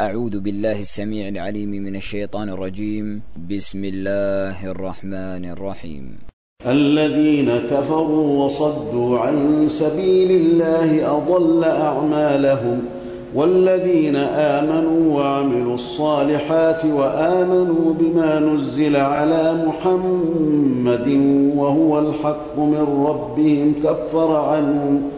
أعوذ بالله السميع العليم من الشيطان الرجيم. بسم الله الرحمن الرحيم. الذين كفروا وصدوا عن سبيل الله أضل أعمالهم والذين آمنوا وعملوا الصالحات وآمنوا بما نزل على محمد وهو الحق من ربهم كفر عنهم.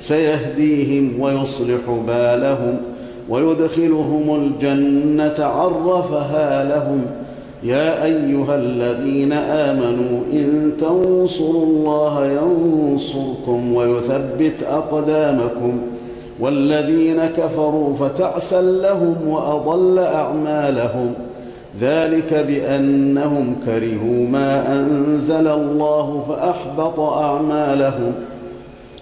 سيهديهم ويصلح بالهم ويدخلهم الجنة عرفها لهم. يا أيها الذين آمنوا إن تنصروا الله ينصركم ويثبت أقدامكم. والذين كفروا فتعسا لهم وأضل أعمالهم. ذلك بأنهم كرهوا ما أنزل الله فأحبط أعمالهم ۖ.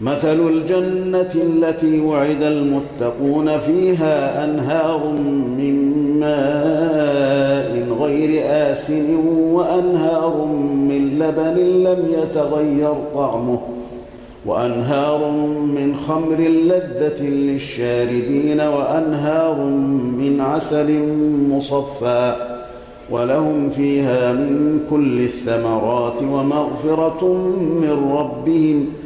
مثل الجنة التي وعد المتقون فيها أنهار من ماء غير آسن وأنهار من لبن لم يتغير طعمه وأنهار من خمر لذة للشاربين وأنهار من عسل مصفى ولهم فيها من كل الثمرات ومغفرة من ربهم ۖ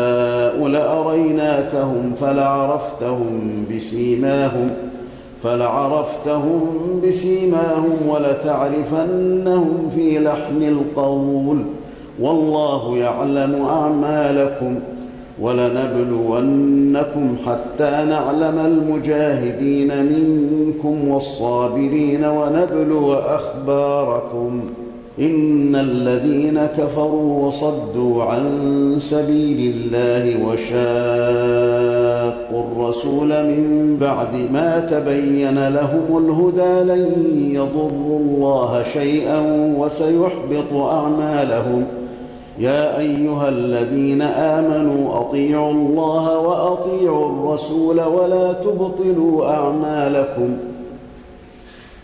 لأريناكهم فلعرفتهم بسيماهم فلعرفتهم بسيماهم ولتعرفنهم في لحن القول والله يعلم أعمالكم ولنبلونكم حتى نعلم المجاهدين منكم والصابرين ونبلو أخباركم ۖ إن الذين كفروا وصدوا عن سبيل الله وشاقوا الرسول من بعد ما تبين لهم الهدى لن يضروا الله شيئا وسيحبط أعمالهم. يا أيها الذين آمنوا أطيعوا الله وأطيعوا الرسول ولا تبطلوا أعمالكم ۖ.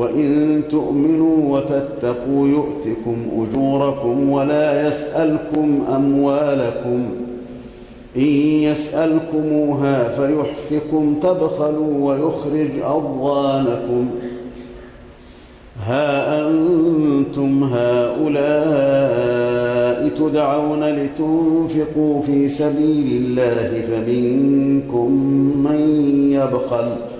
وإن تؤمنوا وتتقوا يؤتكم أجوركم ولا يسألكم أموالكم إن يسألكموها فيحفكم تبخلوا ويخرج أضغانكم ها أنتم هؤلاء تدعون لتنفقوا في سبيل الله فمنكم من يبخل ۖ